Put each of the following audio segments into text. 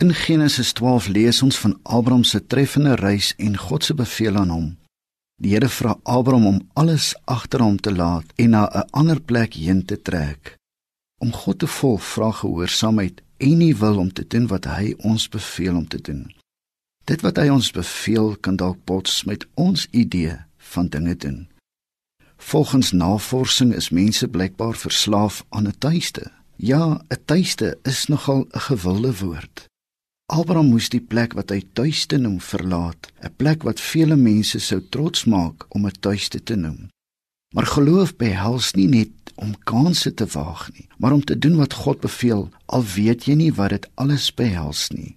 In Genesis 12 lees ons van Abraham se treffende reis en God se beveel aan hom. Die Here vra Abraham om alles agter hom te laat en na 'n ander plek heen te trek. Om God te volg vra gehoorsaamheid en nie wil om te doen wat hy ons beveel om te doen. Dit wat hy ons beveel kan dalk bots met ons idee van dinge doen. Volgens navorsing is mense blykbaar verslaaf aan 'n tuiste. Ja, 'n tuiste is nogal 'n gewilde woord. Abraham moes die plek wat hy tuiste noem verlaat, 'n plek wat vele mense sou trots maak om 'n tuiste te noem. Maar geloof behels nie net om kansse te waag nie, maar om te doen wat God beveel, al weet jy nie wat dit alles behels nie.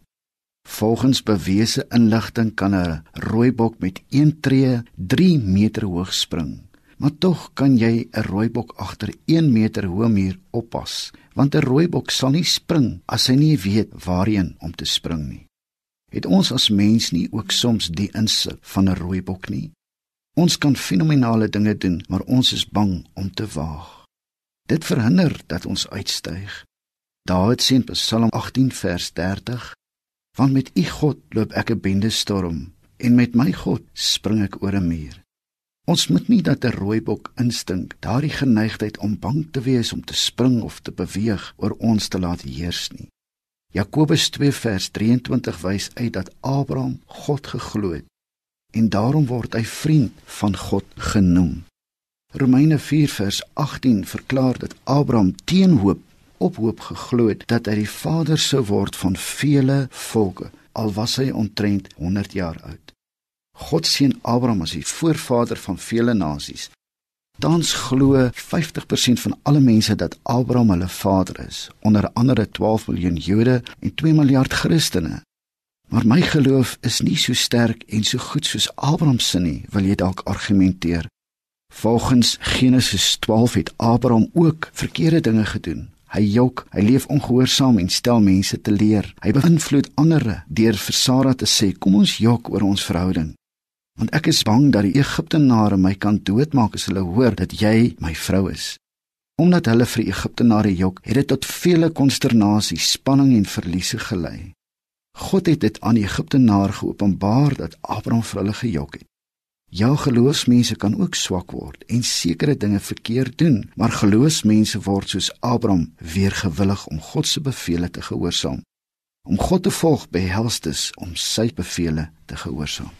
Volgens bewese inligting kan 'n rooibok met een tree 3 meter hoog spring. Maar tog kan jy 'n rooibok agter 1 meter hoë muur oppas, want 'n rooibok sal nie spring as hy nie weet waarheen om te spring nie. Het ons as mens nie ook soms die insig van 'n rooibok nie? Ons kan fenominale dinge doen, maar ons is bang om te waag. Dit verhinder dat ons uitstyg. Dawid sê in Psalm 18 vers 30: "Want met U God loop ek 'n bende storm, en met my God spring ek oor 'n muur." Ons moet nie dat 'n rooibok instink, daardie geneigtheid om bang te wees om te spring of te beweeg oor ons te laat heers nie. Jakobus 2 vers 23 wys uit dat Abraham God geglo het en daarom word hy vriend van God genoem. Romeine 4 vers 18 verklaar dat Abraham teen hoop op hoop geglo het dat hy die vader sou word van vele volke al was hy omtrent 100 jaar oud. God seën Abraham as die voorvader van vele nasies. Tans glo 50% van alle mense dat Abraham hulle vader is, onder andere 12 miljoen Jode en 2 miljard Christene. Maar my geloof is nie so sterk en so goed soos Abraham se nie, wil jy dalk argumenteer. Volgens Genesis 12 het Abraham ook verkeerde dinge gedoen. Hy jok, hy leef ongehoorsaam en stel mense te leer. Hy beïnvloed ander deur vir Sara te sê, "Kom ons jok oor ons verhouding." Want ek is bang dat die Egiptenare my kan doodmaak as hulle hoor dat jy my vrou is. Omdat hulle vir die Egiptenare jok, het dit tot vele konsternasie, spanning en verliese gelei. God het dit aan die Egiptenaar geopenbaar dat Abraham vir hulle gejok het. Ja, geloofsmense kan ook swak word en sekere dinge verkeerd doen, maar geloofsmense word soos Abraham weer gewillig om God se beveelings te gehoorsaam. Om God te volg behels dit om sy beveelings te gehoorsaam.